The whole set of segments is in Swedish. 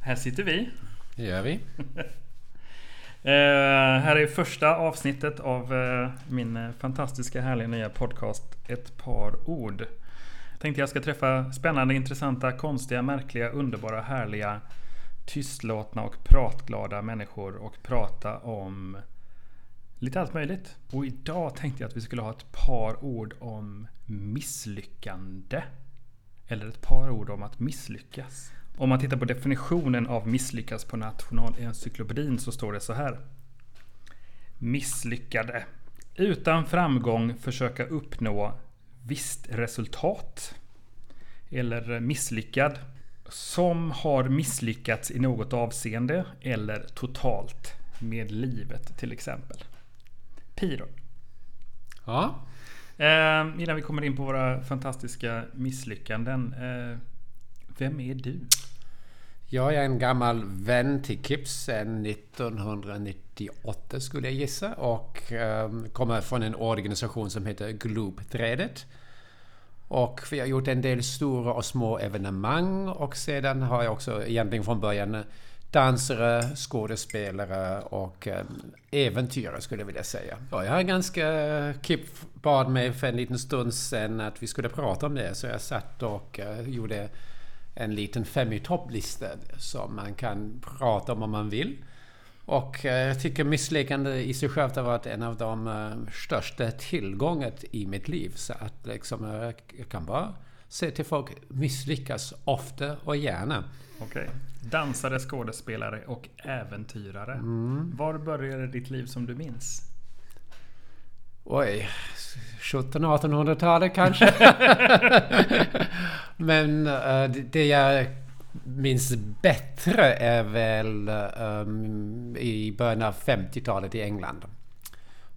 Här sitter vi. Det gör vi. Eh, här är första avsnittet av eh, min eh, fantastiska härliga nya podcast Ett par ord. Tänkte jag ska träffa spännande, intressanta, konstiga, märkliga, underbara, härliga, tystlåtna och pratglada människor och prata om lite allt möjligt. Och idag tänkte jag att vi skulle ha ett par ord om misslyckande. Eller ett par ord om att misslyckas. Om man tittar på definitionen av misslyckas på Nationalencyklopedin så står det så här. Misslyckade. Utan framgång försöka uppnå visst resultat. Eller misslyckad. Som har misslyckats i något avseende eller totalt med livet till exempel. Piro. Ja. Eh, innan vi kommer in på våra fantastiska misslyckanden. Eh, vem är du? Jag är en gammal vän till Kips sedan 1998 skulle jag gissa och um, kommer från en organisation som heter Gloopträdet. Och vi har gjort en del stora och små evenemang och sedan har jag också egentligen från början dansare, skådespelare och ehm, äventyrare skulle jag vilja säga. Och jag har ganska... Kip bad mig för en liten stund sedan att vi skulle prata om det så jag satt och eh, gjorde en liten fem i topplista som man kan prata om om man vill. Och eh, jag tycker misslyckande i sig självt har varit en av de uh, största tillgångarna i mitt liv. Så att liksom, jag kan bara se till folk misslyckas ofta och gärna. Okej. Okay. Dansare, skådespelare och äventyrare. Mm. Var började ditt liv som du minns? Oj, 1700-1800-talet kanske. Men uh, det jag minns bättre är väl um, i början av 50-talet i England.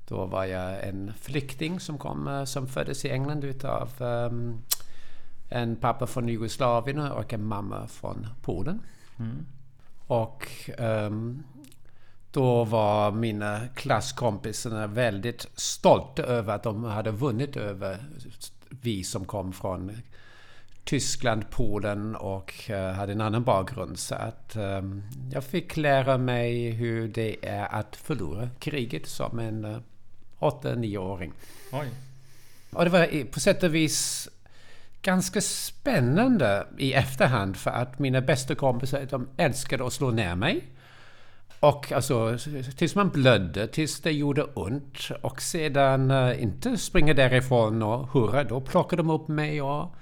Då var jag en flykting som kom, uh, som föddes i England utav um, en pappa från Jugoslavien och en mamma från Polen. Mm. Och um, då var mina klasskompisar väldigt stolta över att de hade vunnit över vi som kom från Tyskland, Polen och hade en annan bakgrund. Så att um, jag fick lära mig hur det är att förlora kriget som en uh, 8-9-åring. Oj. Och det var på sätt och vis ganska spännande i efterhand för att mina bästa kompisar de älskade att slå ner mig. Och alltså tills man blödde, tills det gjorde ont. Och sedan uh, inte springa därifrån och hurra, då plockade de upp mig och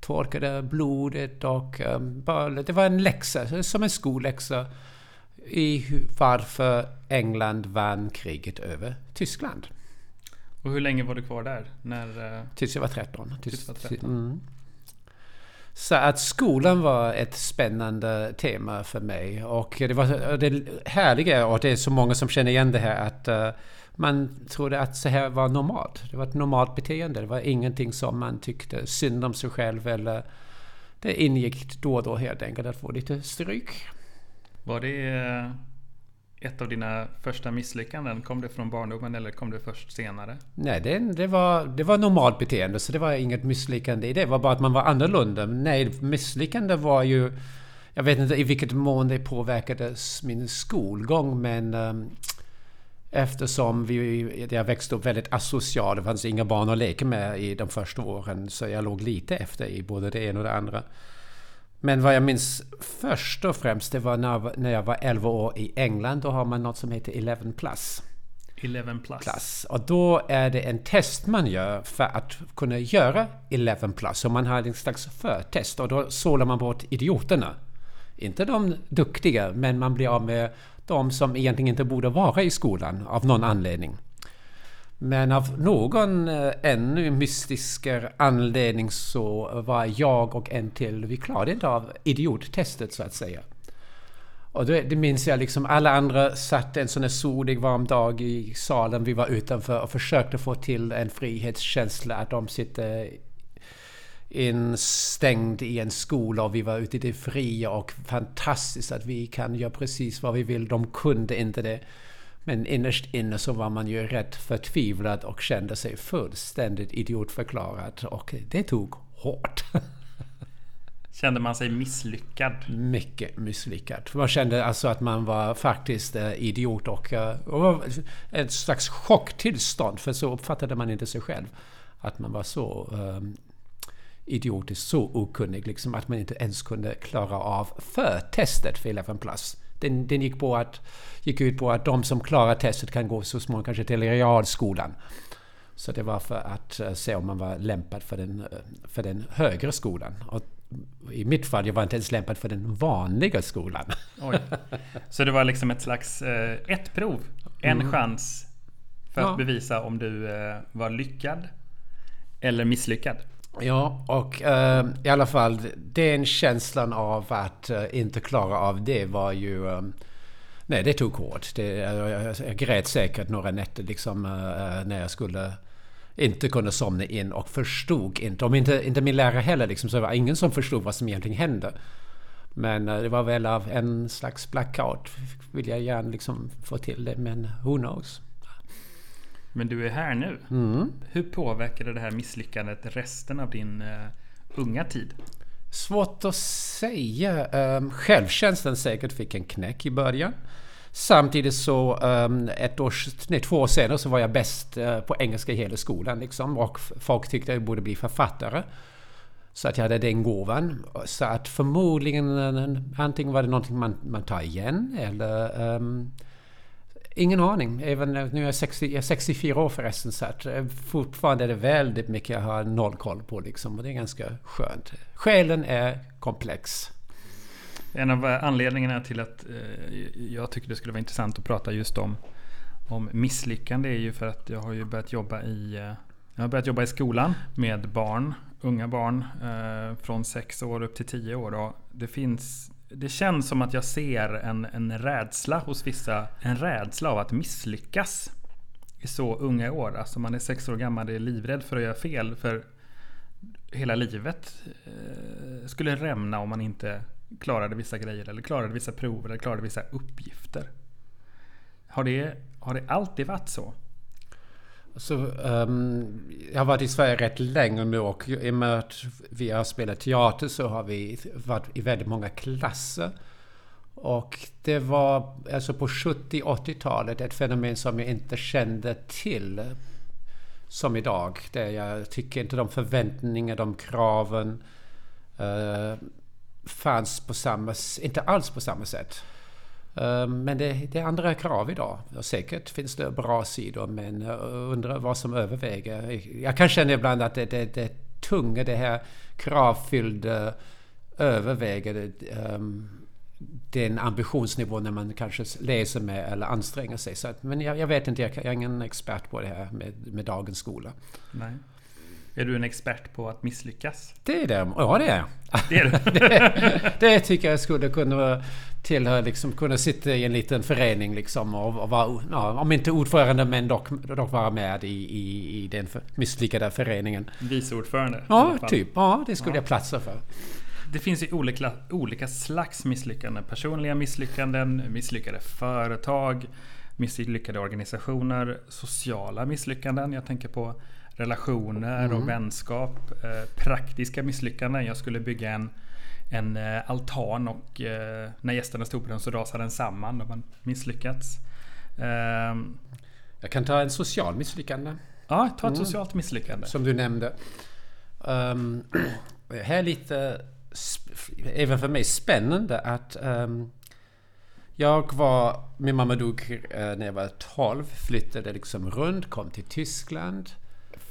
torkade blodet och um, bara, det var en läxa, som en skolläxa i varför England vann kriget över Tyskland. Och hur länge var du kvar där? När, uh... Tills jag var 13. Tills, tills var 13. Mm. Så att skolan var ett spännande tema för mig. Och det var det härliga, och det är så många som känner igen det här, att uh, man trodde att så här var normalt. Det var ett normalt beteende. Det var ingenting som man tyckte synd om sig själv eller det ingick då och då helt enkelt att få lite stryk. Var det eh, ett av dina första misslyckanden? Kom det från barndomen eller kom det först senare? Nej, det, det, var, det var normalt beteende så det var inget misslyckande i det. Det var bara att man var annorlunda. Nej, misslyckande var ju... Jag vet inte i vilket mån det påverkade min skolgång men um, Eftersom vi, jag växte upp väldigt asocial, det fanns inga barn att leka med i de första åren. Så jag låg lite efter i både det ena och det andra. Men vad jag minns först och främst, det var när, jag var 11 år i England. Då har man något som heter 11 plus. 11 plus. plus. Och då är det en test man gör för att kunna göra 11 plus. Så man har en slags förtest och då sålar man bort idioterna. Inte de duktiga, men man blir av med de som egentligen inte borde vara i skolan av någon anledning. Men av någon eh, ännu mystiskare anledning så var jag och en till, vi klarade inte av idiottestet så att säga. Och det, det minns jag liksom, alla andra satt en sån här solig varm dag i salen vi var utanför och försökte få till en frihetskänsla att de sitter instängd i en skola och vi var ute i det fria och fantastiskt att vi kan göra precis vad vi vill. De kunde inte det. Men innerst inne så var man ju rätt förtvivlad och kände sig fullständigt idiotförklarad och det tog hårt. Kände man sig misslyckad? Mycket misslyckad. Man kände alltså att man var faktiskt eh, idiot och, eh, och ett slags chocktillstånd. För så uppfattade man inte sig själv. Att man var så um, idiotisk, så okunnig liksom att man inte ens kunde klara av förtestet för 11 plus. Den, den gick, på att, gick ut på att de som klarar testet kan gå så småningom kanske till realskolan. Så det var för att uh, se om man var lämpad för den, uh, för den högre skolan. Och i mitt fall, jag var inte ens lämpad för den vanliga skolan. Oj. Så det var liksom ett slags uh, ett prov, en mm. chans för att ja. bevisa om du var lyckad eller misslyckad. Ja, och uh, i alla fall den känslan av att uh, inte klara av det var ju... Um, nej, det tog hårt. Det, jag, jag grät säkert några nätter liksom uh, när jag skulle inte kunna somna in och förstod inte. Om inte, inte min lärare heller liksom, så var det ingen som förstod vad som egentligen hände. Men det var väl av en slags blackout vill jag gärna liksom få till det, men who knows. Men du är här nu. Mm. Hur påverkade det här misslyckandet resten av din uh, unga tid? Svårt att säga. Um, självkänslan säkert fick en knäck i början. Samtidigt så um, ett år, nej, två år senare så var jag bäst uh, på engelska i hela skolan. Liksom, och folk tyckte jag borde bli författare. Så att jag hade den gåvan. Så att förmodligen antingen var det någonting man, man tar igen eller um, Ingen aning. Även eh, nu är jag, 60, jag är 64 år förresten så att eh, fortfarande är det väldigt mycket jag har noll koll på liksom och det är ganska skönt. Själen är komplex. En av eh, anledningarna till att jag tycker det skulle vara intressant att prata just om, om misslyckande är ju för att jag har ju börjat jobba i jag har börjat jobba i skolan med barn, unga barn från 6 år upp till 10 år. Och det finns det känns som att jag ser en, en rädsla hos vissa. En rädsla av att misslyckas. I så unga år. Alltså man är sex år gammal och är livrädd för att göra fel. För hela livet eh, skulle rämna om man inte klarade vissa grejer. Eller klarade vissa prover. eller klarade vissa uppgifter. Har det, har det alltid varit så? Så, um, jag har varit i Sverige rätt länge nu och i och med att vi har spelat teater så har vi varit i väldigt många klasser. Och det var alltså på 70-80-talet ett fenomen som jag inte kände till som idag. Där jag tycker inte de förväntningar, de kraven uh, fanns på samma, inte alls på samma sätt. Ehm, men det, det, är andra krav idag. Säkert finns det bra sidor men jag undrar vad som överväger. Jag kan känna ibland att det, det, det tunga, det här kravfyllda överväger um, ehm, den ambitionsnivå när man kanske läser med eller anstränger sig. Så att, men jag, jag, vet inte, jag, är ingen expert på det här med, med dagens skola. Nej. Är du en expert på att misslyckas? Det är det. Ja, det är det, är det, det tycker jag skulle kunna tillhöra, liksom, kunna sitta i en liten förening liksom och, och vara, ja, om inte ordförande men dock, dock vara med i, i, i den misslyckade föreningen. Vice ordförande? Ja, typ. Ja, det skulle ja. jag platsa för. Det finns ju olika, olika slags misslyckanden. Personliga misslyckanden, misslyckade företag, misslyckade organisationer, sociala misslyckanden. Jag tänker på relationer mm. och vänskap. Eh, praktiska misslyckanden. Jag skulle bygga en, en eh, altan och eh, när gästerna stod på den så rasade den samman. De har misslyckats. Ehm, Jag kan ta en social misslyckande. Ja, ta ett mm. socialt misslyckande. Som du nämnde. Um, här är lite, även för mig, spännande att um, jag var, min mamma dog när jag var 12, flyttade liksom runt, kom till Tyskland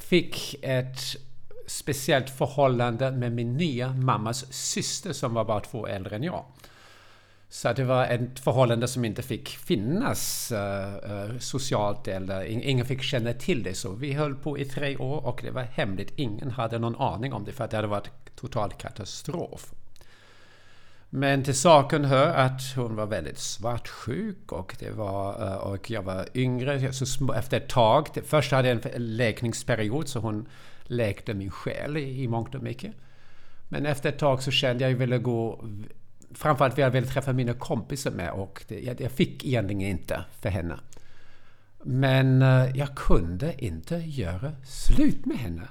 fick ett speciellt förhållande med min nya mammas syster som var bara två år äldre än jag. Så det var ett förhållande som inte fick finnas uh, socialt eller ingen fick känna till det. Så vi höll på i tre år och det var hemligt. Ingen hade någon aning om det för att det hade varit total katastrof. Men till saken hör att hon var väldigt svartsjuk och, det var, eh, och jag var yngre. Så efter ett tag, först hade jag en läkningsperiod så hon läkte min själ i mångt och mycket. Men efter ett tag så kände jag att jag ville gå... Framförallt ville jag ville träffa mina kompisar med och det, jag fick egentligen inte för henne. Men eh, jag kunde inte göra slut med henne.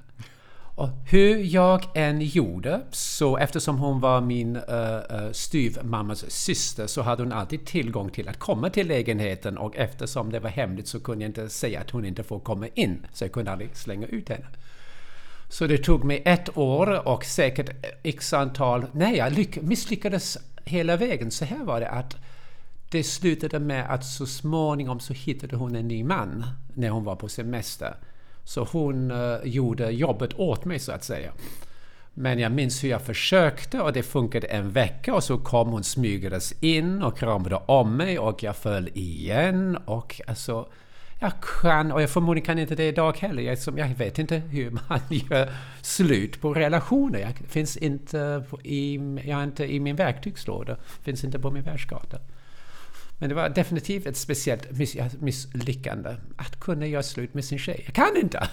Och hur jag än gjorde, så eftersom hon var min uh, styvmammas syster så hade hon alltid tillgång till att komma till lägenheten och eftersom det var hemligt så kunde jag inte säga att hon inte får komma in. Så jag kunde aldrig slänga ut henne. Så det tog mig ett år och säkert x antal... Nej, jag misslyckades hela vägen. Så här var det att det slutade med att så småningom så hittade hon en ny man när hon var på semester. Så hon uh, gjorde jobbet åt mig så att säga. Men jag minns hur jag försökte och det funkade en vecka och så kom hon smygades in och kramade om mig och jag föll igen och alltså jag kan, och jag förmodligen kan inte det idag heller. Jag, jag vet inte hur man gör slut på relationer. Jag finns inte i, jag är inte i min verktygslåda. Finns inte på min världskarta. Men det var definitivt ett speciellt miss, misslyckande. Att kunna göra slut med sin tjej. Jag kan inte!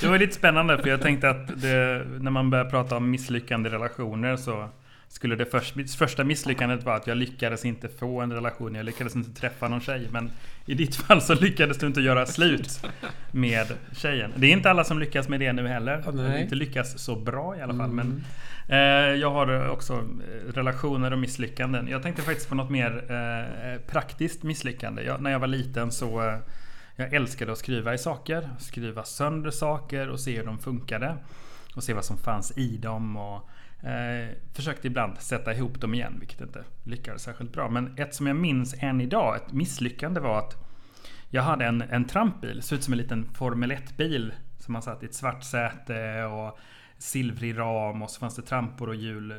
det var lite spännande för jag tänkte att det, när man börjar prata om misslyckande relationer så skulle det först, första misslyckandet vara att jag lyckades inte få en relation, jag lyckades inte träffa någon tjej. Men i ditt fall så lyckades du inte göra slut med tjejen. Det är inte alla som lyckas med det nu heller. Oh, inte lyckas så bra i alla fall. Mm. Men Eh, jag har också eh, relationer och misslyckanden. Jag tänkte faktiskt på något mer eh, praktiskt misslyckande. Jag, när jag var liten så jag älskade att skriva i saker. Skriva sönder saker och se hur de funkade. Och se vad som fanns i dem. Och Eh, försökte ibland sätta ihop dem igen, vilket inte lyckades särskilt bra. Men ett som jag minns än idag, ett misslyckande var att jag hade en, en trampbil, såg ut som en liten Formel 1-bil. Som man satt i ett svart säte och silvrig ram och så fanns det trampor och hjul. Eh,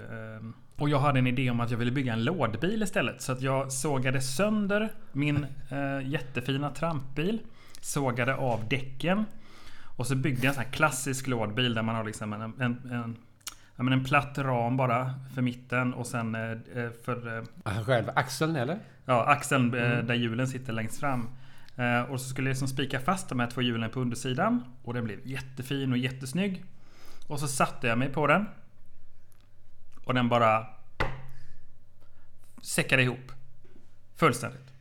och jag hade en idé om att jag ville bygga en lådbil istället. Så att jag sågade sönder min eh, jättefina trampbil. Sågade av däcken. Och så byggde jag en sån här klassisk lådbil där man har liksom en, en, en ja, men en platt ram bara för mitten och sen eh, eh för... Eh, Själva axeln eller? Ja, axeln eh, mm. där hjulen sitter längst fram. Eh, och så skulle jag liksom spika fast de här två hjulen på undersidan. Och den blev jättefin och jättesnygg. Och så satte jag mig på den. Och den bara säckade ihop. Fullständigt.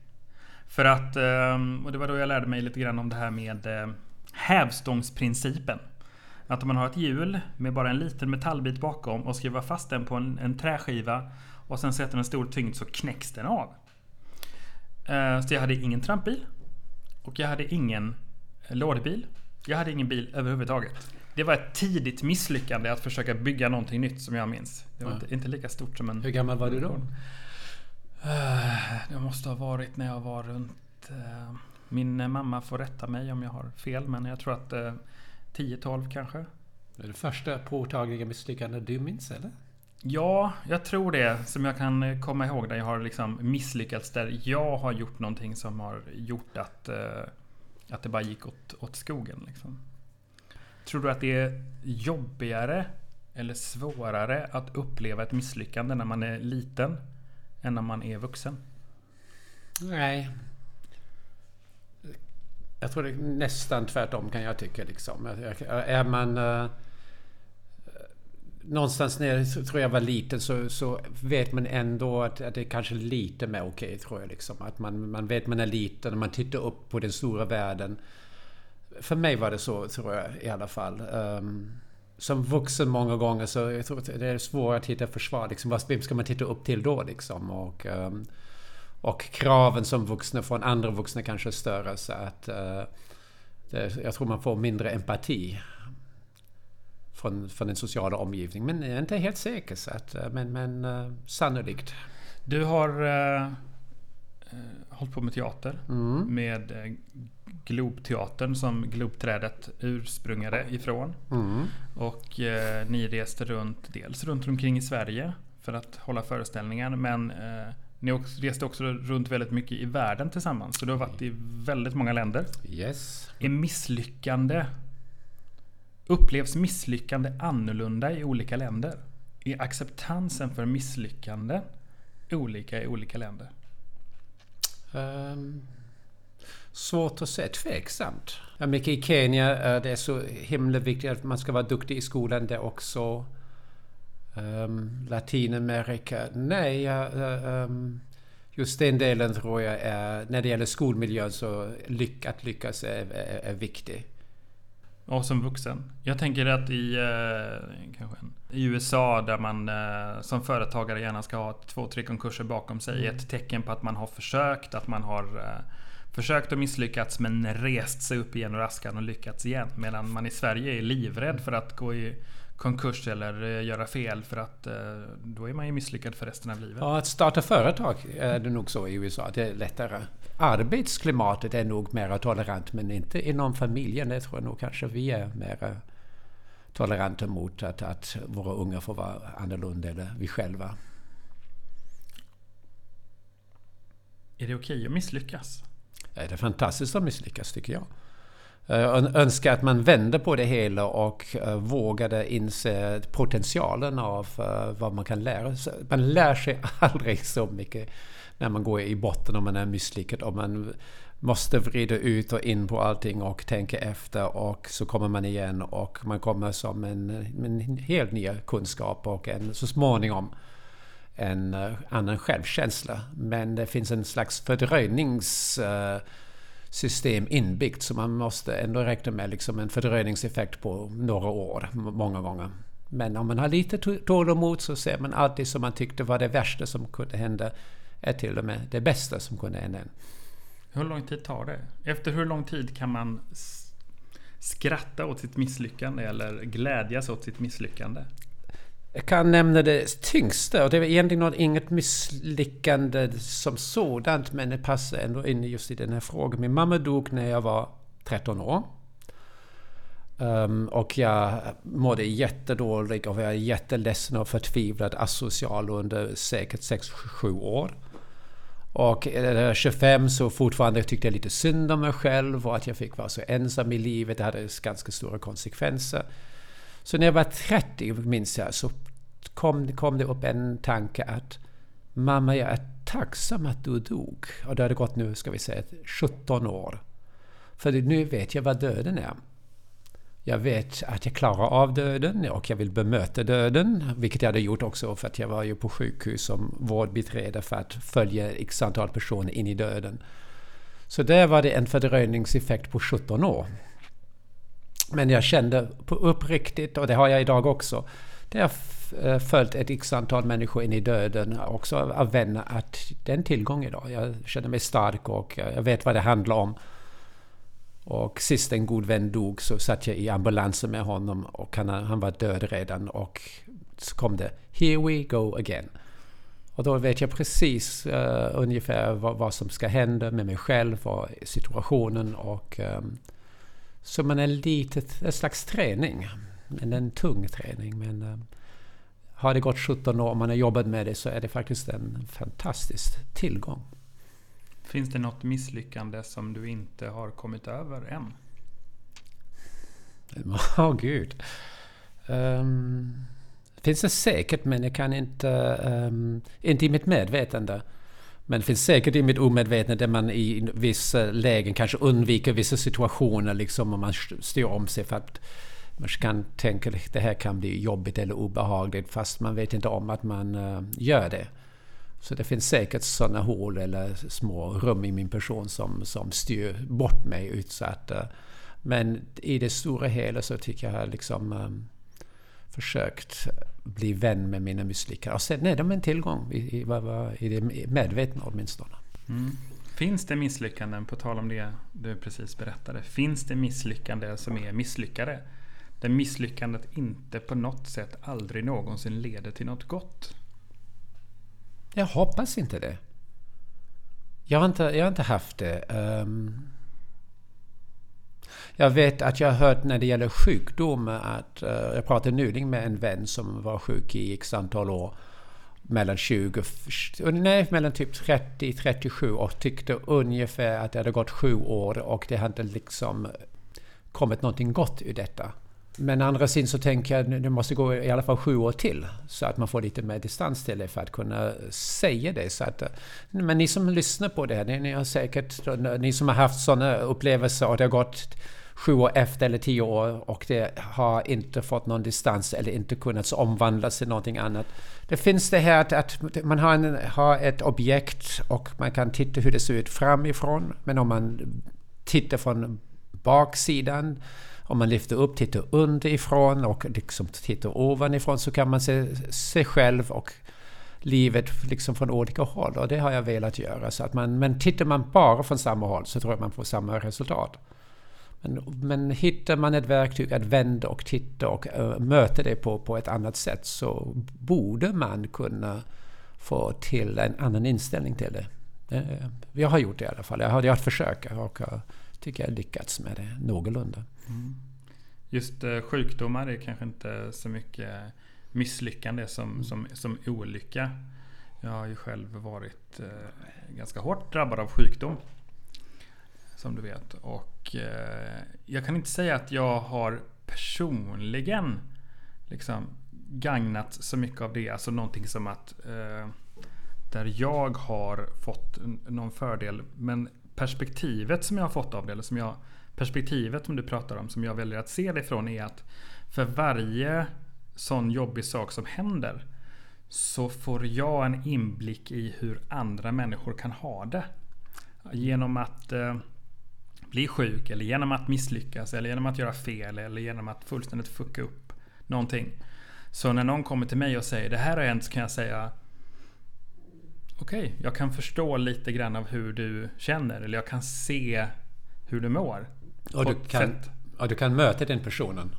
För att, ehm, och det var då jag lärde mig lite grann om det här med eh, hävstångsprincipen. Att om man har ett hjul med bara en liten metallbit bakom och skruvar fast den på en, en träskiva och sen sätter en stor tyngd så knäcks den av. Eh, så jag hade ingen trampbil. Och jag hade ingen eh, lådbil. Jag hade ingen bil överhuvudtaget. Det var ett tidigt misslyckande att försöka bygga någonting nytt som jag minns. Det var ja. inte, inte, lika stort som en... Hur gammal var du då? Eh, det måste ha varit när jag var runt... Min mamma får rätta mig om jag har fel men jag tror att 10-12 kanske. Det är det första påtagliga misslyckande du minns eller? Ja, jag tror det. Som jag kan komma ihåg där jag har liksom misslyckats. Där jag har gjort någonting som har gjort att, eh, att det bara gick åt, åt skogen. Liksom. Tror du att det är jobbigare eller svårare att uppleva ett misslyckande när man är liten än när man är vuxen? Nej, jag tror det är nästan tvärtom kan jag tycka. Liksom. Är man... Uh, någonstans när tror jag var liten så, så vet man ändå att, att det är kanske lite mer okej, okay, tror jag. Liksom. Att man, man vet man är liten och man tittar upp på den stora världen. För mig var det så, tror jag i alla fall. Um, som vuxen många gånger så jag tror det är svårt att hitta försvar. Liksom, vem ska man titta upp till då? Liksom? Och, um, och kraven som vuxna från andra vuxna kanske är större. Så att uh, det, jag tror man får mindre empati från, från den sociala omgivningen. Men jag är inte helt säker. Så att, eh, men men uh, sannolikt. Du har uh, hållit på med teater. Mm. Med uh, Globteatern som Globträdet ursprungade ifrån. Mm. Och uh, ni reste runt, dels runt omkring i Sverige för att hålla föreställningar. Men ni reste också runt väldigt mycket i världen tillsammans. Så du har varit i väldigt många länder. Yes. Är misslyckande... Upplevs misslyckande annorlunda i olika länder? Är acceptansen för misslyckande olika i olika länder? Um, svårt att säga. Tveksamt. Mycket i Kenya, uh, det är så himla viktigt att man ska vara duktig i skolan. Det är också Um, Latinamerika? Nej, uh, um, just den delen tror jag är... När det gäller skolmiljön så lyck, att lyckas är, är, är viktigt. Och som vuxen. Jag tänker att i, eh, kanske i USA där man eh, som företagare gärna ska ha två, tre konkurser bakom sig. Mm. Ett tecken på att man har försökt, att man har eh, försökt och misslyckats men rest sig upp igen ur askan och lyckats igen. Medan man i Sverige är livrädd för att gå i konkurs eller eh, göra fel för att eh, då är man ju misslyckad för resten av livet. Ja, att starta företag är det nog så i USA. Det är lättare. Arbetsklimatet är nog mer tolerant men inte inom familjen. Det tror jag nog kanske vi är mer toleranta mot att, att våra unga får vara annorlunda eller vi själva. Är det okej okay att misslyckas? Det är fantastiskt att misslyckas tycker jag. Eh, jag önskar att man vände på det hela och eh, vågade inse potentialen av eh, vad man kan lära sig. Man lär sig aldrig så mycket när man går i botten och man är misslyckad. Och man måste vrida ut och in på allting och tänka efter och så kommer man igen och man kommer som en, en helt ny kunskap och en, så småningom en annan självkänsla. Men det finns en slags fördröjnings system inbyggt så man måste ändå räkna med liksom en fördröjningseffekt på några år, många gånger. Men om man har lite tålamod så ser man alltid som man tyckte var det värsta som kunde hända är till och med det bästa som kunde hända. Hur lång tid tar det? Efter hur lång tid kan man skratta åt sitt misslyckande eller glädjas åt sitt misslyckande? Jag kan nämna det tyngsta och det är egentligen något, inget misslyckande som sådant men det passar ändå in just i den här frågan. Min mamma dog när jag var 13 år. Um, och jag mådde jättedåligt och var jätteledsen och förtvivlad asocial under säkert 6-7 år. Och när jag 25 så fortfarande tyckte jag lite synd om mig själv och att jag fick vara så ensam i livet. Det hade ganska stora konsekvenser. Så när jag var 30, minns jag, så kom, kom det upp en tanke att Mamma, jag är tacksam att du dog. Och det hade gått nu, ska vi säga, 17 år. För nu vet jag vad döden är. Jag vet att jag klarar av döden och jag vill bemöta döden, vilket jag hade gjort också för att jag var ju på sjukhus som vårdbiträde för att följa x antal personer in i döden. Så där var det en fördröjningseffekt på 17 år. Men jag kände på uppriktigt, och det har jag idag också, det har eh, följt ett x antal människor in i döden, också av vänner, att det är en tillgång idag. Jag känner mig stark och jag vet vad det handlar om. Och sist en god vän dog så satt jag i ambulansen med honom och han, han var död redan och så kom det ”Here we go again”. Och då vet jag precis uh, ungefär vad, vad, som ska hända med mig själv och situationen och um, så man är lite, en slags träning. Men en tung träning. Men uh, har det gått 17 år och man har jobbat med det så är det faktiskt en fantastisk tillgång. Finns det något misslyckande som du inte har kommit över än? Åh oh, gud. Um, finns det säkert men jag kan inte... Um, inte i mitt medvetande. Men det finns säkert i mitt omedvetna där man i vissa eh, lägen kanske undviker vissa situationer liksom om man styr om sig för att man kan tänka att det här kan bli jobbigt eller obehagligt fast man vet inte om att man eh, gör det. Så det finns säkert sådana hål eller små rum i min person som, som styr bort mig utsatt. Eh. Men i det stora hela så tycker jag liksom försökt bli vän med mina misslyckanden. Och sen är de en tillgång i, i, i det medvetna åtminstone. Mm. Finns det misslyckanden, på tal om det du precis berättade, finns det misslyckanden som är misslyckade? Där misslyckandet inte på något sätt aldrig någonsin leder till något gott? Jag hoppas inte det. Jag har inte, jag har inte haft det. Um, jag vet att jag har hört när det gäller sjukdom att... Uh, jag pratade nyligen med en vän som var sjuk i x antal år. Mellan 20... Nej, mellan typ 30 37 och tyckte ungefär att det hade gått sju år och det hade liksom kommit någonting gott ur detta. Men andra sidan så tänker jag att det måste gå i alla fall sju år till. Så att man får lite mer distans till det för att kunna säga det. Så att, eh, men ni som lyssnar på det här, ni har säkert, ni som har haft sådana upplevelser och det har gått sju år efter eller tio år och det har inte fått någon distans eller inte kunnat omvandlas till någonting annat. Det finns det här att, att man har, en, har ett objekt och man kan titta hur det ser ut framifrån. Men om man tittar från baksidan om man lyfter upp, tittar underifrån och liksom tittar ovanifrån så kan man se sig själv och livet liksom från olika håll. Och det har jag velat göra. Så att man, men tittar man bara från samma håll så tror jag man får samma resultat. Men, men hittar man ett verktyg att vända och titta och uh, möta det på, på ett annat sätt så borde man kunna få till en annan inställning till det. Uh, jag har gjort det i alla fall. Jag har, jag har försökt och uh, tycker jag har lyckats med det någorlunda. Mm. Just uh, sjukdomar är kanske inte så mycket misslyckande som, mm. som, som olycka. Jag har ju själv varit uh, ganska hårt drabbad av sjukdom. Som du vet. Och uh, jag kan inte säga att jag har personligen liksom gagnat så mycket av det. Alltså någonting som att eh, där jag har fått någon fördel. Men perspektivet som jag har fått av det, eller som jag, perspektivet som du pratar om, som jag väljer att se det ifrån är att för varje sån jobbig sak som händer så får jag en inblick i hur andra människor kan ha det. Genom att eh, bli sjuk eller genom att misslyckas eller genom att göra fel eller genom att fullständigt fucka upp någonting. Så när någon kommer till mig och säger det här har hänt så kan jag säga Okej, okay, jag kan förstå lite grann av hur du känner eller jag kan se hur du mår. Och du kan, och du kan möta den personen?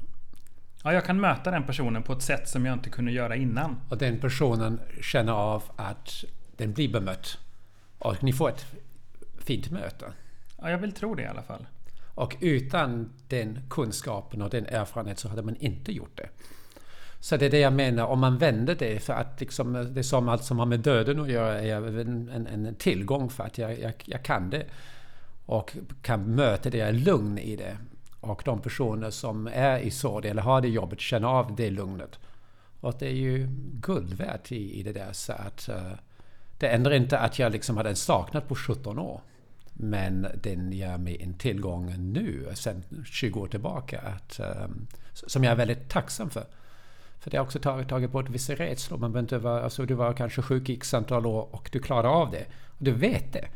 Ja, jag kan möta den personen på ett sätt som jag inte kunde göra innan. Och den personen känner av att den blir bemött. Och ni får ett fint möte. Ja, jag vill tro det i alla fall. Och utan den kunskapen och den erfarenheten så hade man inte gjort det. Så det är det jag menar, om man vänder det för att liksom, det som allt som har med döden att göra är en, en, en tillgång för att jag, jag, jag, kan det. Och kan möta det, jag är lugn i det. Och de personer som är i sorg eller har det jobbet känner av det lugnet. Och det är ju guld värt i, i det där. Så att, eh, det ändrar inte att jag liksom hade en saknad på 17 år. Men den ger mig en tillgång nu, sen 20 år tillbaka, att, um, som jag är väldigt tacksam för. För det har också tagit, tagit bort vissa rädslor. Man inte vara, alltså du var kanske sjuk i x antal år och du klarar av det. Och du vet det.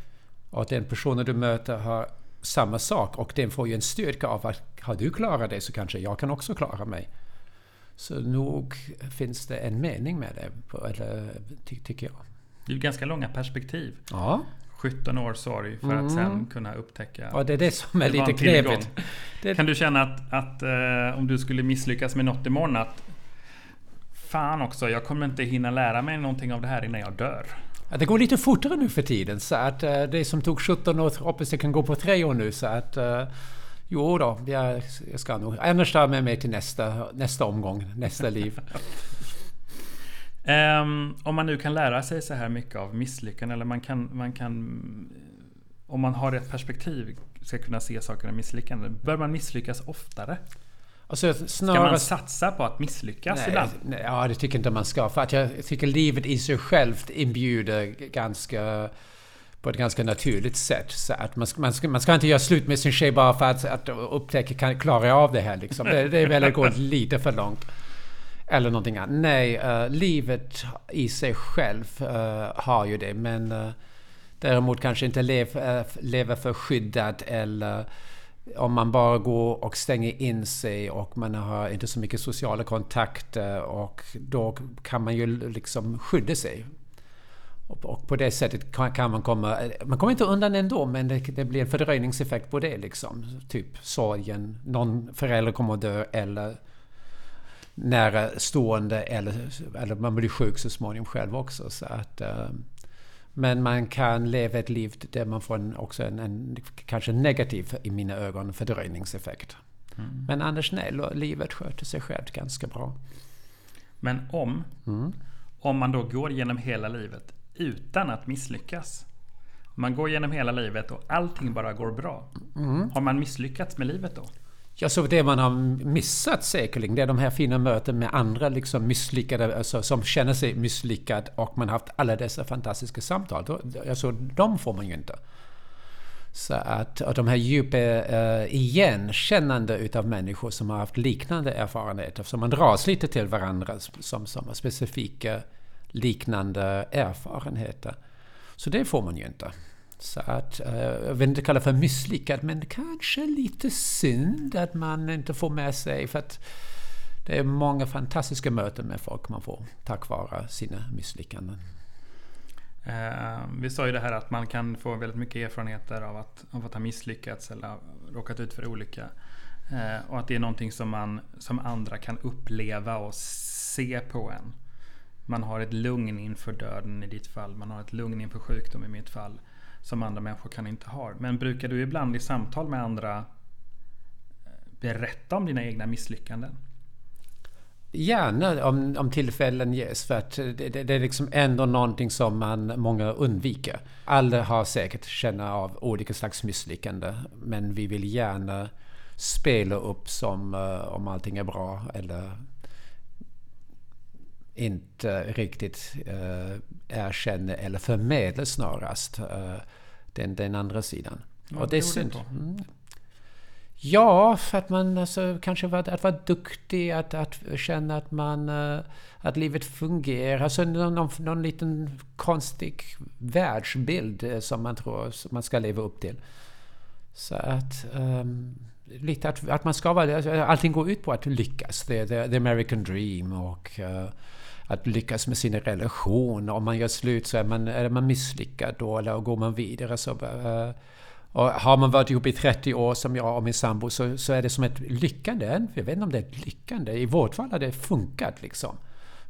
Och den personen du möter har samma sak och den får ju en styrka av att har du klarat det så kanske jag kan också klara mig. Så nog finns det en mening med det, eller, ty tycker jag. Det är ju ganska långa perspektiv. Ja. 17 år sorg för mm. att sen kunna upptäcka... Ja, det är det som är lite knepigt. Kan du känna att, att eh, om du skulle misslyckas med något imorgon att Fan också, jag kommer inte hinna lära mig någonting av det här innan jag dör. Ja, det går lite fortare nu för tiden så att uh, det som tog 17 år hoppas det kan gå på tre år nu så att uh, Jo då, jag, jag ska nog... Annars tar jag med mig till nästa, nästa omgång, nästa liv. um, om man nu kan lära sig så här mycket av misslyckanden eller man kan, man kan... Om man har rätt perspektiv ska kunna se saker av misslyckanden. Bör man misslyckas oftare? Alltså, snarare... Ska man satsa på att misslyckas nej, ibland? Nej, ja, det tycker inte man ska. För att jag tycker livet i sig självt inbjuder ganska på ett ganska naturligt sätt. Så att man, ska, man, ska, man ska inte göra slut med sin tjej bara för att, att upptäcka, kan klara jag av det här liksom. Det, det är väl att gå lite för långt. Eller någonting annat. Nej, uh, livet i sig själv uh, har ju det. Men uh, däremot kanske inte lev, lever för skyddat eller om man bara går och stänger in sig och man har inte så mycket sociala kontakter och då kan man ju liksom skydda sig. Och på det sättet kan man komma... Man kommer inte undan ändå men det, det blir en fördröjningseffekt på det liksom. Typ sorgen, någon förälder kommer att dö eller nära stående eller, eller man blir sjuk så småningom själv också. Så att, um, men man kan leva ett liv där man får en, också en, en kanske negativ, i mina ögon, fördröjningseffekt. Mm. Men annars nej, livet sköter sig självt ganska bra. Men om, mm. om man då går genom hela livet utan att misslyckas. Man går genom hela livet och allting bara går bra. Mm. Har man misslyckats med livet då? Ja, så det man har missat säkerligen, det är de här fina möten med andra liksom misslyckade, alltså, som känner sig misslyckad och man har haft alla dessa fantastiska samtal. Alltså, de får man ju inte. Så att och de här djupa uh, igenkännande utav människor som har haft liknande erfarenheter, som man dras lite till varandra som, som har specifika liknande erfarenheter. Så det får man ju inte. Så att, eh, jag vill inte kalla det för misslyckad, men kanske lite synd att man inte får med sig, för att det är många fantastiska möten med folk man får tack vare sina misslyckanden. Eh, vi sa ju det här att man kan få väldigt mycket erfarenheter av att, av att ha misslyckats eller råkat ut för olycka. Eh, och att det är någonting som, man, som andra kan uppleva och se på en. Man har ett lugn inför döden i ditt fall. Man har ett lugn inför sjukdom i mitt fall. Som andra människor kan inte ha. Men brukar du ibland i samtal med andra eh, berätta om dina egna misslyckanden? Gärna om, om tillfällen ges för att det, det, det, är liksom ändå någonting som man många undviker. Alla har säkert känna av olika slags misslyckande men vi vill gärna spela upp som uh, om allting är bra eller inte riktigt uh, erkänner eller förmedlar snarast uh, den, den andra sidan. Ja, och det är synd. Mm. Ja, för att man alltså, kanske var, att vara duktig, att, att känna att man... Uh, att livet fungerar. Alltså någon, någon, någon liten konstig världsbild uh, som man tror som man ska leva upp till. Så att... Um, lite att, att man ska vara... Alltså, allting går ut på att lyckas. Det är the, American dream och... Uh, att lyckas med sin relation. Om man gör slut så är man, är man misslyckad då, eller går man vidare så... Eh, och har man varit ihop i 30 år som jag och min sambo så, så är det som ett lyckande. Jag vet inte om det är ett lyckande. I vårt fall har det funkat liksom.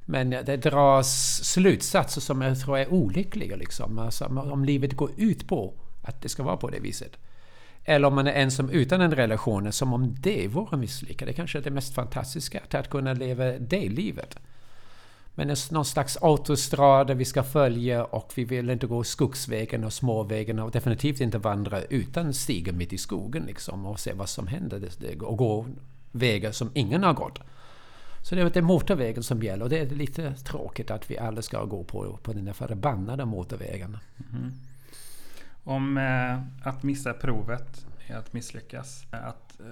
Men det dras slutsatser som jag tror är olyckliga liksom. Alltså, om livet går ut på att det ska vara på det viset. Eller om man är ensam utan en relation, som om det vore misslyckat. Det kanske är det mest fantastiska, att kunna leva det livet. Men någon slags autostrada vi ska följa och vi vill inte gå skogsvägen och småvägen och definitivt inte vandra utan stiga mitt i skogen liksom och se vad som händer och gå vägar som ingen har gått. Så det är motorvägen som gäller och det är lite tråkigt att vi alla ska gå på, på den där förbannade motorvägen. Mm. Om eh, att missa provet är att misslyckas. Att eh,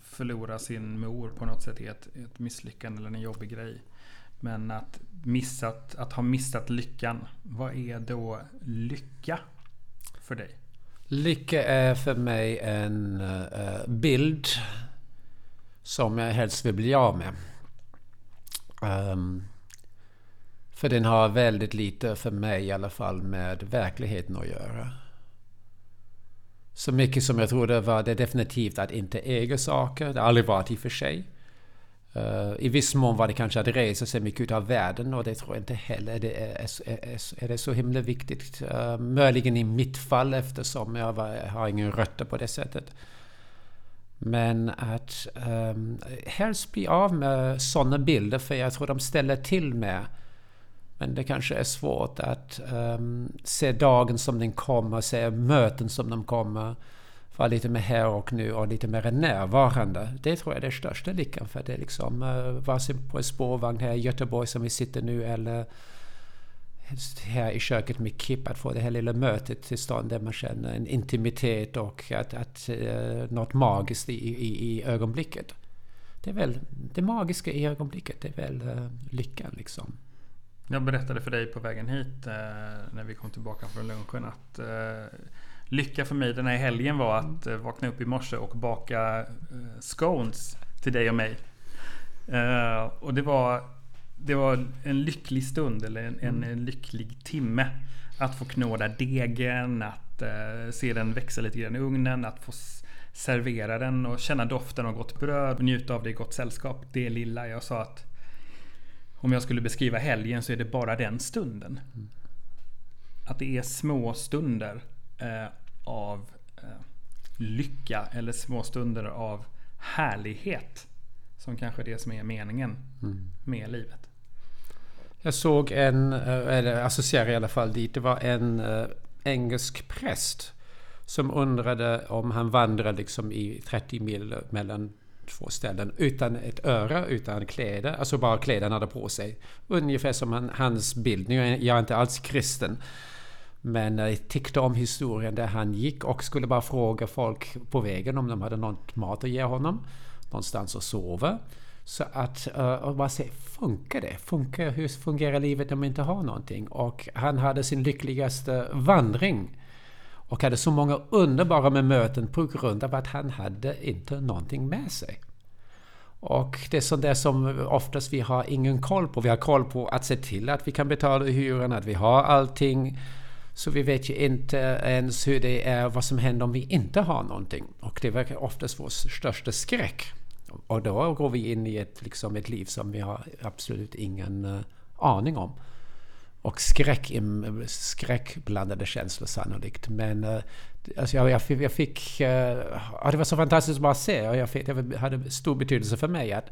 förlora sin mor på något sätt är ett, ett misslyckande eller en jobbig grej. Men att, missat, att ha missat lyckan. Vad är då lycka för dig? Lycka är för mig en uh, bild som jag helst vill bli av med. Um, för den har väldigt lite, för mig i alla fall, med verkligheten att göra. Så mycket som jag trodde var det definitivt att inte äga saker. Det har aldrig varit i och för sig. Uh, I viss mån var det kanske att resa sig mycket utav världen och det tror jag inte heller det är, är, är det så himla viktigt. Uh, möjligen i mitt fall eftersom jag, var, jag har ingen rötter på det sättet. Men att um, helst bli av med sådana bilder för jag tror de ställer till med. Men det kanske är svårt att um, se dagen som den kommer, se möten som de kommer vara lite mer här och nu och lite mer närvarande. Det tror jag är den största lyckan för det är liksom eh, uh, vare sig på en spårvagn här i Göteborg som vi sitter nu eller här i köket med Kip att få det här lilla mötet till stånd där man känner en intimitet och att, att uh, något magiskt i, i, i ögonblicket. Det är väl det magiska i ögonblicket, det är väl uh, lyckan liksom. Jag berättade för dig på vägen hit uh, när vi kom tillbaka från lunchen att lycka för mig den här helgen var att mm. vakna upp i morse och baka eh, scones till dig och mig. Uh, och det var, det var en lycklig stund, eller en, en, mm. lycklig timme. Att få knåda degen, att se den växa lite grann i ugnen, att få servera den och känna doften av gott bröd och njuta av det i gott sällskap. Det lilla. Jag sa att om jag skulle beskriva helgen så är det bara den stunden. Mm. Att det är små stunder av eh, lycka eller små stunder av härlighet. Som kanske är det som är meningen mm. med livet. Jag såg en, eh, eller associerar i alla fall dit, det var en äh, engelsk präst som undrade om han vandrade liksom i 30 mil mellan två ställen utan ett öra, utan kläder, alltså bara kläderna hade på sig. Ungefär som han, hans bild. Nu är jag inte alls kristen. Men jag tyckte om historien där han gick och skulle bara fråga folk på vägen om de hade något mat att ge honom. Någonstans att sova. Så att, uh, och bara se, funkar det? Funkar, hur fungerar livet om man inte har någonting? Och han hade sin lyckligaste vandring. Och hade så många underbara möten på grund av att han hade inte någonting med sig. Och det är sånt där som oftast vi har ingen koll på. Vi har koll på att se till att vi kan betala hyran, att vi har allting. Så vi vet ju inte ens hur det är, vad som händer om vi inte har någonting. Och det verkar oftast vår största skräck. Och då går vi in i ett, liksom ett liv som vi har absolut ingen uh, aning om. Och skräck, skräckblandade känslor sannolikt. Men uh, alltså jag, jag, jag fick... Uh, ja, det var så fantastiskt att bara se. Och jag fick, det hade stor betydelse för mig att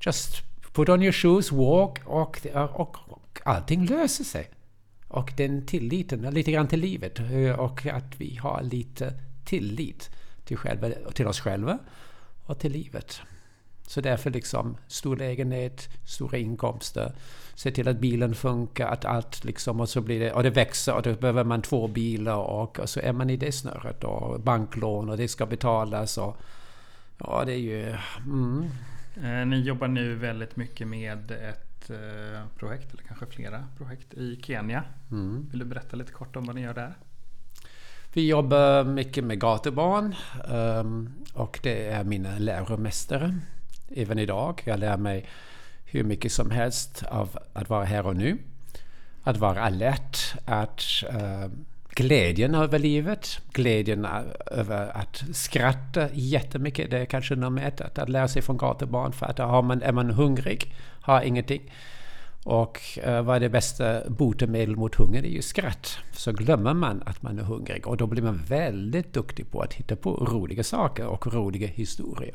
just put on your shoes, walk och, och, och allting löser sig. Och den tilliten, lite grann till livet. Eh, och att vi har lite tillit till, själva, till oss själva och till livet. Så därför liksom stor lägenhet, stora inkomster, se till att bilen funkar, att allt liksom och så blir det, och det växer och då behöver man två bilar och, och så är man i det snöret och banklån och det ska betalas och ja det är ju... Mm. Eh, ni jobbar nu väldigt mycket med ett projekt, eller kanske flera projekt i Kenya. Mm. Vill du berätta lite kort om vad ni gör där? Vi jobbar mycket med gatubarn ehm, och det är mina läromästare även idag. Jag lär mig hur mycket som helst av att vara här och nu. Att vara alert, att uh, glädjen över livet, glädjen över att skratta jättemycket. Det är kanske nummer ett, att, att lära sig från gatubarn. För att har man, är man hungrig, har ingenting. Och eh, vad är det bästa botemedel mot hunger? Det är ju skratt. Så glömmer man att man är hungrig och då blir man väldigt duktig på att hitta på roliga saker och roliga historier.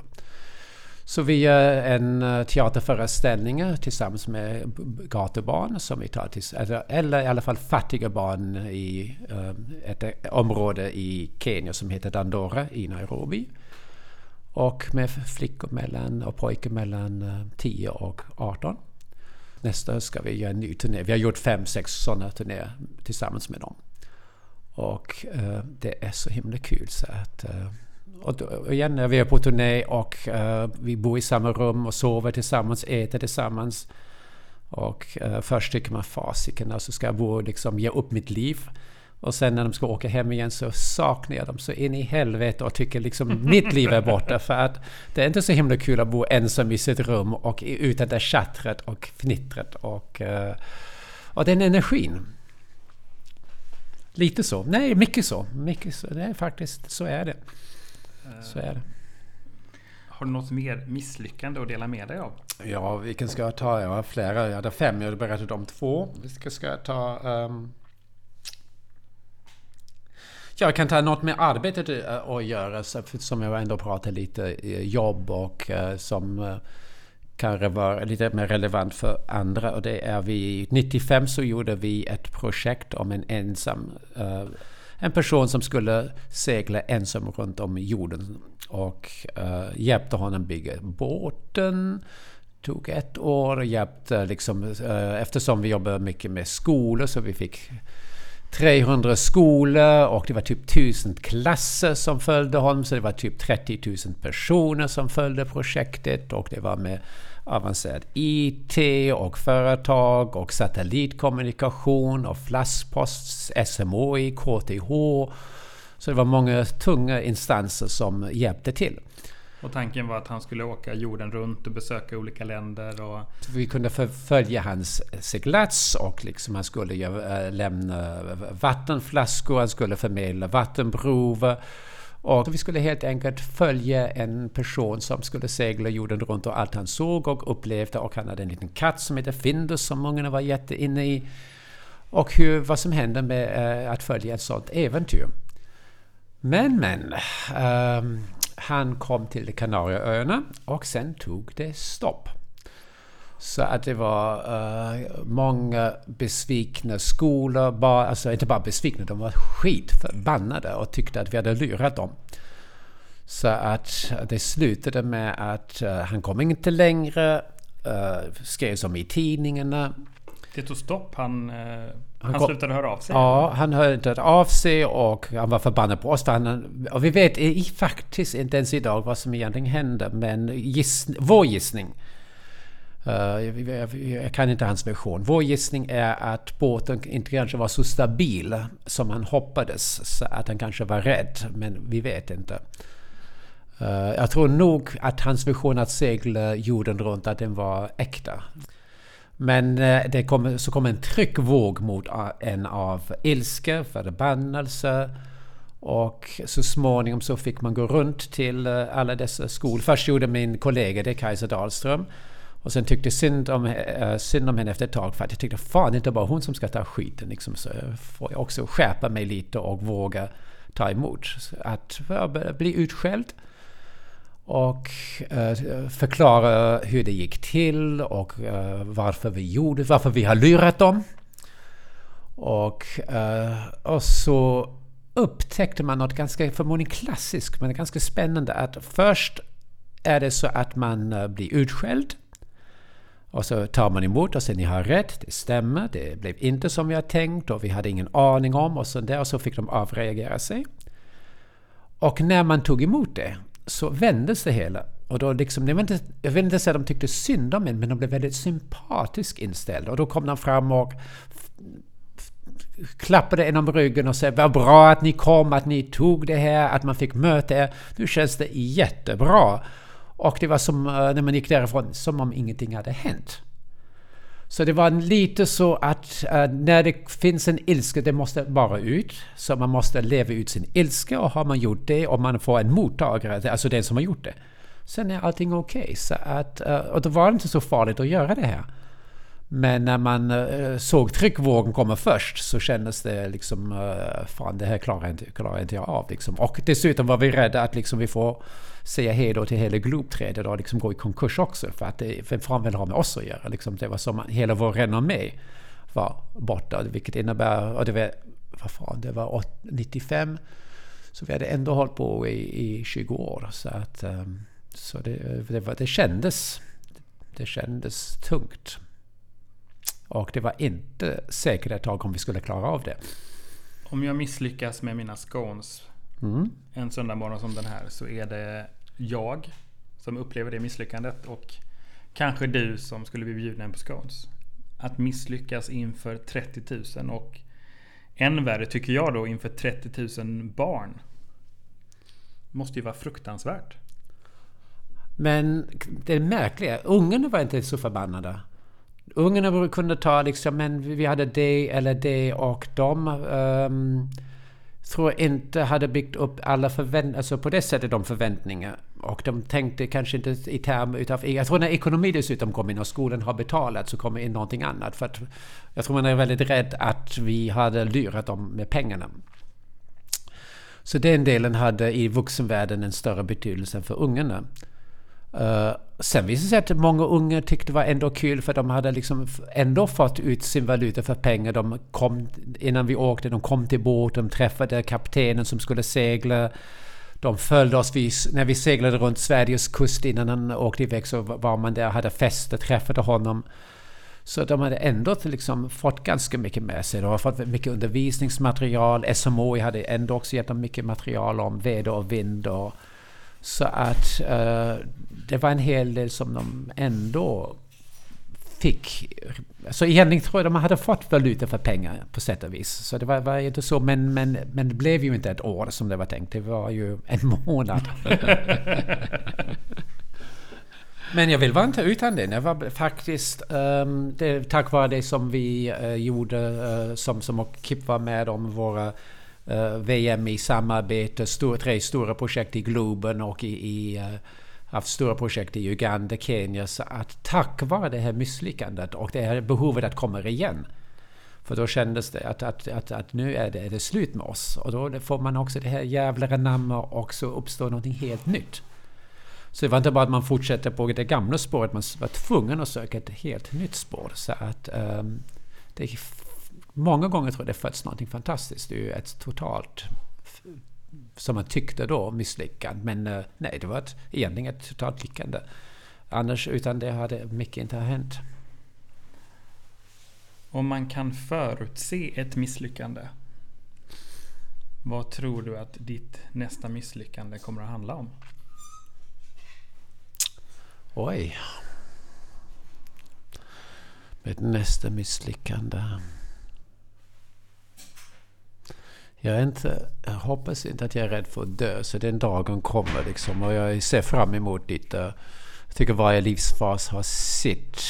Så vi gör en eh, teaterföreställning tillsammans med gatubarn som vi tar till, eller i alla fall fattiga barn i eh, ett eh, område i Kenya som heter Dandora i Nairobi. Och med flickor mellan, och pojkar mellan 10 och 18. Nästa ska vi göra en ny turné. Vi har gjort fem, sex sådana turnéer tillsammans med dem. Och det är så himla kul så att och igen, när vi är på turné och uh, vi bor i samma rum och sover tillsammans, äter tillsammans. Och uh, först tycker man fasiken, alltså ska jag bo och liksom ge upp mitt liv? Och sen när de ska åka hem igen så saknar jag dem så in i helvete och tycker liksom mitt liv är borta. För att det är inte så himla kul att bo ensam i sitt rum och utan det chattret och fnittret och, uh, och den energin. Lite så. Nej, mycket så. Mycket så. Det är faktiskt, så är det. Så är det. Har du något mer misslyckande att dela med dig av? Ja, vilken ska jag ta? Jag har flera. Jag hade fem, jag har berättat om två. Vilka ska jag ta? Um... Jag kan ta något med arbetet eh, att göra, som jag ändå pratar lite jobb och uh, som kanske var lite mer relevant för andra. Och det är vi... 95 så gjorde vi ett projekt om en ensam en person som skulle segla ensam runt om jorden och uh, hjälpte honom bygga båten. Tog ett år, hjälpte liksom, uh, eftersom vi jobbade mycket med skolor så vi fick 300 skolor och det var typ 1000 klasser som följde honom. Så det var typ 30 000 personer som följde projektet och det var med avancerad IT och företag och satellitkommunikation och flaskpost, SMHI, KTH. Så det var många tunga instanser som hjälpte till. Och tanken var att han skulle åka jorden runt och besöka olika länder? Och... Vi kunde följa hans seglats och liksom han skulle äh, lämna vattenflaskor, han skulle förmedla vattenprover. Och vi skulle helt enkelt följa en person som skulle segla jorden runt och allt han såg och upplevde. Och han hade en liten katt som hette Findus som många var jätteinne i. Och hur, vad som hände med eh, att följa ett sådant äventyr. Men, men. Um, han kom till Kanarieöarna och sen tog det stopp. Så att det var uh, många besvikna skolor, bara, alltså inte bara besvikna, de var skitförbannade och tyckte att vi hade lurat dem. Så att det slutade med att uh, han kom inte längre, uh, skrevs om i tidningarna. Det tog stopp? Han, uh, han, han slutade höra av sig? Ja, han hörde av sig och han var förbannad på oss. Han, och vi vet faktiskt inte ens idag vad som egentligen hände, men giss, vår gissning Eh, jag kan inte hans version. Vår gissning är att båten inte kanske var så stabil som han hoppades. Så att han kanske var rädd, men vi vet inte. Eh, jag tror nog att hans vision att segla jorden runt, att den var äkta. Men eh, det kom, så kom en tryckvåg mot en av ilska, förbannelse. Och så småningom så fick man gå runt till alla dessa skolor. Först gjorde min kollega det, Kajsa Dahlström. Och sen tyckte synd om, äh, synd om henne efter ett tag för att jag tyckte fan det är inte bara hon som ska ta skiten. Liksom, så får jag också skärpa mig lite och våga ta emot. Att bli utskälld och äh, förklara hur det gick till och äh, varför vi gjorde varför vi har lurat dem. Och, och så upptäckte man något ganska, förmodligen klassiskt, men ganska spännande. Att först är det så att man blir utskälld. Och så tar man emot och säger ni har rätt, det stämmer, det blev inte som vi har tänkt och vi hade ingen aning om och så där. Och så fick de avreagera sig. Och när man tog emot det så vändes det hela. Och då liksom, jag, vet inte, jag vill inte säga att de tyckte synd om en, men de blev väldigt sympatiskt inställda. Och då kom de fram och klappade en om ryggen och sa vad bra att ni kom, att ni tog det här, att man fick möta er. Nu känns det jättebra. Och det var som, eh, när man gick därifrån, som om ingenting hade hänt. Så det var lite så att uh, när det finns en ilska, det måste bara ut. Så man måste leva ut sin ilska och har man gjort det och man får en mottagare, alltså den som har gjort det. Sen är allting okej. Okay. uh, eh, och då var det inte så farligt att göra det här. Men när man eh, såg tryckvågen komma först så kändes det liksom, eh, fan det här klarar inte, klarar inte jag av. Liksom. Och dessutom var vi rädda att liksom vi får säga hej då till hela Globetrader och liksom gå i konkurs också. För att det, vem fan vill ha med oss att göra? Liksom, det var som att hela vår renommé var borta. Vilket innebär, och det var, vad fan, det var 95. Så vi hade ändå hållit på i, i 20 år. Så, att, eh, så det, det, var, det kändes det kändes tungt. Och det var inte säkert ett tag om vi skulle klara av det. Om jag misslyckas med mina scones mm. en söndagmorgon som den här så är det jag som upplever det misslyckandet och kanske du som skulle bli bjuden på scones. Att misslyckas inför 30 000 och än värre tycker jag då inför 30 000 barn. Måste ju vara fruktansvärt. Men det märkliga, ungarna var inte så förbannade. Ungarna kunde ta liksom, men vi hade det eller det och de um, ehm, tror inte hade byggt upp alla förväntningar, alltså på det sättet de förväntningar. Och de tänkte kanske inte i termer utav... E-, jag tror när ekonomi dessutom kom in och skolan har betalat så kommer in någonting annat. För att jag tror man är väldigt rädd att vi hade lurat dem med pengarna. Så den delen hade i vuxenvärlden en större betydelse än för ungarna. Uh, sen visade det sig att många unga tyckte det var ändå kul för de hade liksom ändå fått ut sin valuta för pengar. De kom, innan vi åkte, de kom till båten, de träffade kaptenen som skulle segla. De följde oss Vi, när vi seglade runt Sveriges kust innan han åkte iväg så var man där och hade fester, träffade honom. Så de hade ändå liksom fått ganska mycket med sig. De har fått mycket undervisningsmaterial. SMHI hade ändå också gett dem mycket material om väder och vind. Och, så att uh, det var en hel del som de ändå fick. Så egentligen tror jag de hade fått valuta för pengar på sätt och vis. Så det var, var inte så, men, men, men det blev ju inte ett år som det var tänkt. Det var ju en månad. men jag vill vara inte utan det. Jag var faktiskt um, det, tack vare det som vi uh, gjorde, uh, som, som Kip var med om, våra uh, Eh, VM i samarbete, stor, tre stora projekt i Globen och i, i eh, haft stora projekt i Uganda, Kenya. Så att tack vare det här misslyckandet och det här behovet att komma igen. För då kändes det att, att, att, att nu är det, är det slut med oss. Och då får man också det här jävla namnet och så uppstår någonting helt nytt. Så det var inte bara att man fortsätter på det gamla spåret, man var tvungen att söka ett helt nytt spår. Så att um, det Många gånger tror jag det föds någonting fantastiskt. Det är ju ett totalt som man tyckte då misslyckad. Men eh, nej, det var ett, egentligen ett totalt lyckande. Annars utan det hade mycket inte hänt. Om man kan förutse ett misslyckande. Vad tror du att ditt nästa misslyckande kommer att handla om? Oj. Mitt nästa misslyckande. Jag, är inte, jag hoppas inte att jag är rädd för att dö, så den dagen kommer liksom. Och jag ser fram emot lite. Eh, jag tycker varje livsfas har sitt.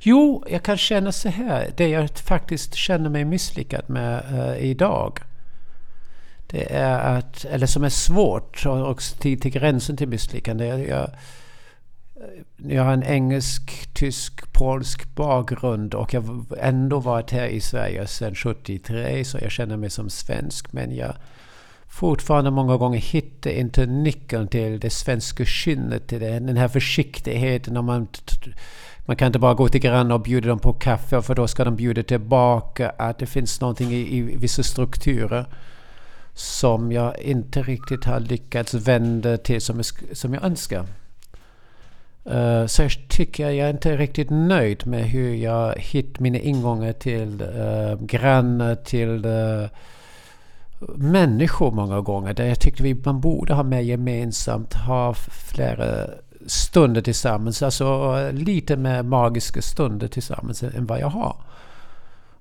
Jo, jag kan känna så här. Det jag faktiskt känner mig misslyckad med uh, idag. Det är att, eller som är svårt och till, till gränsen till misslyckande. Jag, jag, Eh, jag har en engelsk, tysk, polsk bakgrund och jag har ändå varit här i Sverige sedan 73 så jag känner mig som svensk. Men jag fortfarande många gånger hittar inte nyckeln till det svenska kynnet, till det, den här försiktigheten. Om man, man kan inte bara gå till grannar och bjuda dem på kaffe för då ska de bjuda tillbaka. Att det finns någonting i, i vissa strukturer som jag inte riktigt har lyckats vända till som, som jag önskar. Uh, så jag tycker jag är inte riktigt nöjd med hur jag hittar mina ingångar till uh, grannar, till uh, människor många gånger. Där jag tyckte vi, man borde ha mer gemensamt, ha flera stunder tillsammans. Alltså lite mer magiska stunder tillsammans än vad jag har.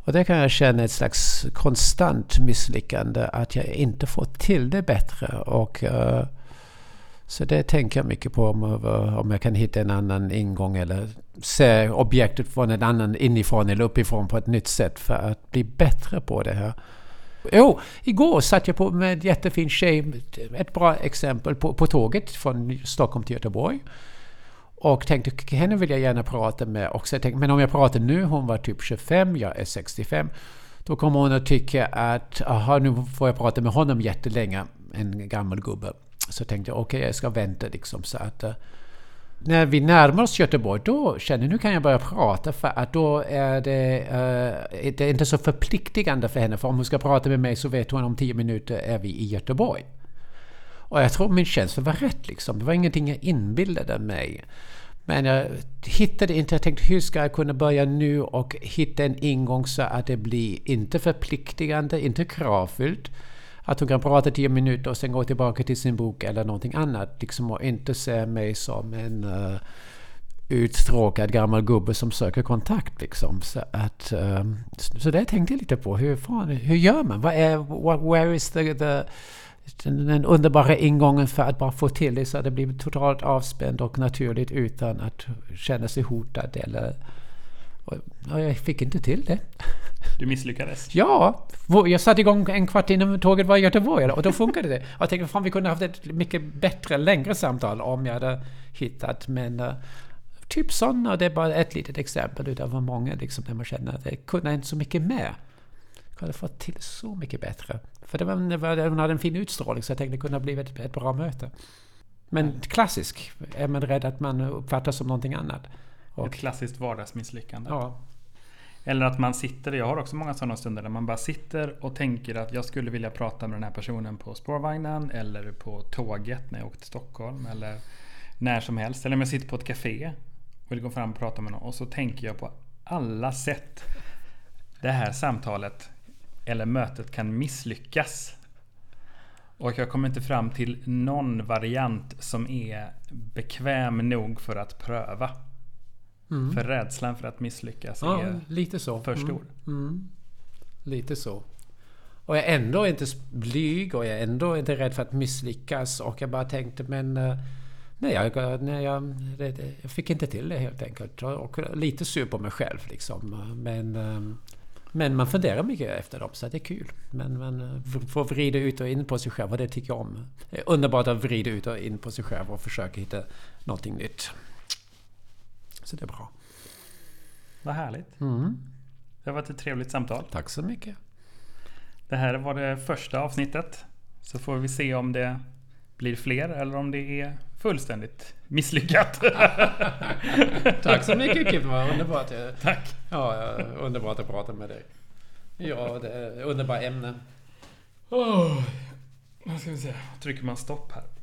Och det kan jag känna ett slags konstant misslyckande att jag inte får till det bättre. Och, uh, så det tänker jag mycket på om, om jag kan hitta en annan ingång eller se objektet från en annan inifrån eller uppifrån på ett nytt sätt för att bli bättre på det här. Jo, igår satt jag på med en jättefin tjej, ett bra exempel, på, på tåget från Stockholm till Göteborg. Och tänkte, henne vill jag gärna prata med också. Jag tänkte, men om jag pratar nu, hon var typ 25, jag är 65. Då kommer hon att tycka att, aha, nu får jag prata med honom jättelänge, en gammal gubbe. Så tänkte jag, okej, okay, jag ska vänta liksom så att... Uh, när vi närmar oss Göteborg, då känner jag nu kan jag börja prata för att då är det, uh, det är inte så förpliktigande för henne. För om hon ska prata med mig så vet hon om tio minuter är vi i Göteborg. Och jag tror min känsla var rätt liksom. Det var ingenting jag inbillade mig. Men jag hittade inte, jag tänkte hur ska jag kunna börja nu och hitta en ingång så att det blir inte förpliktigande, inte kravfyllt. Att hon kan prata tio minuter och sen gå tillbaka till sin bok eller någonting annat. Liksom och inte se mig som en eh, uh, uttråkad gammal gubbe som söker kontakt. Liksom. Så, att, um, så det tänkte jag lite på. Hur, fan, hur gör man? Vad är, what, where is the, the den underbara ingången för att bara få till det så att det blir totalt avspänd och naturligt utan att känna sig hotad eller... Och jag fick inte till det. Du misslyckades? Ja! Jag satte igång en kvart innan tåget var i Göteborg och då funkade det. Jag tänkte fan vi kunde haft ett mycket bättre, längre samtal om jag hade hittat men... Uh, typ sådana, det är bara ett litet exempel utav många liksom där man känner att det kunde inte så mycket mer. Jag hade fått till så mycket bättre. För det var, det var, hon hade en fin utstrålning så jag tänkte det kunde bli ett, ett bra möte. Men klassisk. Är man rädd att man uppfattas som någonting annat? Och, ett klassiskt vardagsmisslyckande. Ja. Eller att man sitter, jag har också många sådana stunder där man bara sitter och tänker att jag skulle vilja prata med den här personen på spårvagnen eller på tåget när jag åker till Stockholm eller när som helst. Eller om jag sitter på ett café och vill gå fram och prata med någon och så tänker jag på alla sätt det här samtalet eller mötet kan misslyckas. Och jag kommer inte fram till någon variant som är bekväm nog för att pröva. Mm. För rädslan för att misslyckas ja, är lite så. för stor. Mm. Mm. Lite så. Och jag är ändå inte blyg och jag är ändå inte rädd för att misslyckas. Och jag bara tänkte men... Eh, nej, jag, nej jag, jag fick inte till det helt enkelt. Och lite sur på mig själv liksom. Men... Eh, men man funderar mycket efter dem, så det är kul. Men man eh, får vrida ut och in på sig själv och det tycker jag om. Det är underbart att vrida ut och in på sig själv och försöka hitta någonting nytt. Så det är bra. Vad härligt. Mm. Det har varit ett trevligt samtal. Tack så mycket. Det här var det första avsnittet. Så får vi se om det blir fler eller om det är fullständigt misslyckat. Tack så mycket Kim, vad underbart. Tack. Ja, underbart att prata med dig. Ja, det är underbara ämnen. Oh. Vad ska vi se. Trycker man stopp här?